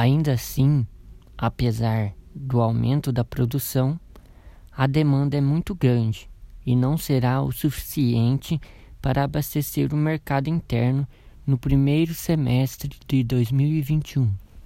Ainda assim, apesar do aumento da produção, a demanda é muito grande e não será o suficiente para abastecer o mercado interno no primeiro semestre de 2021.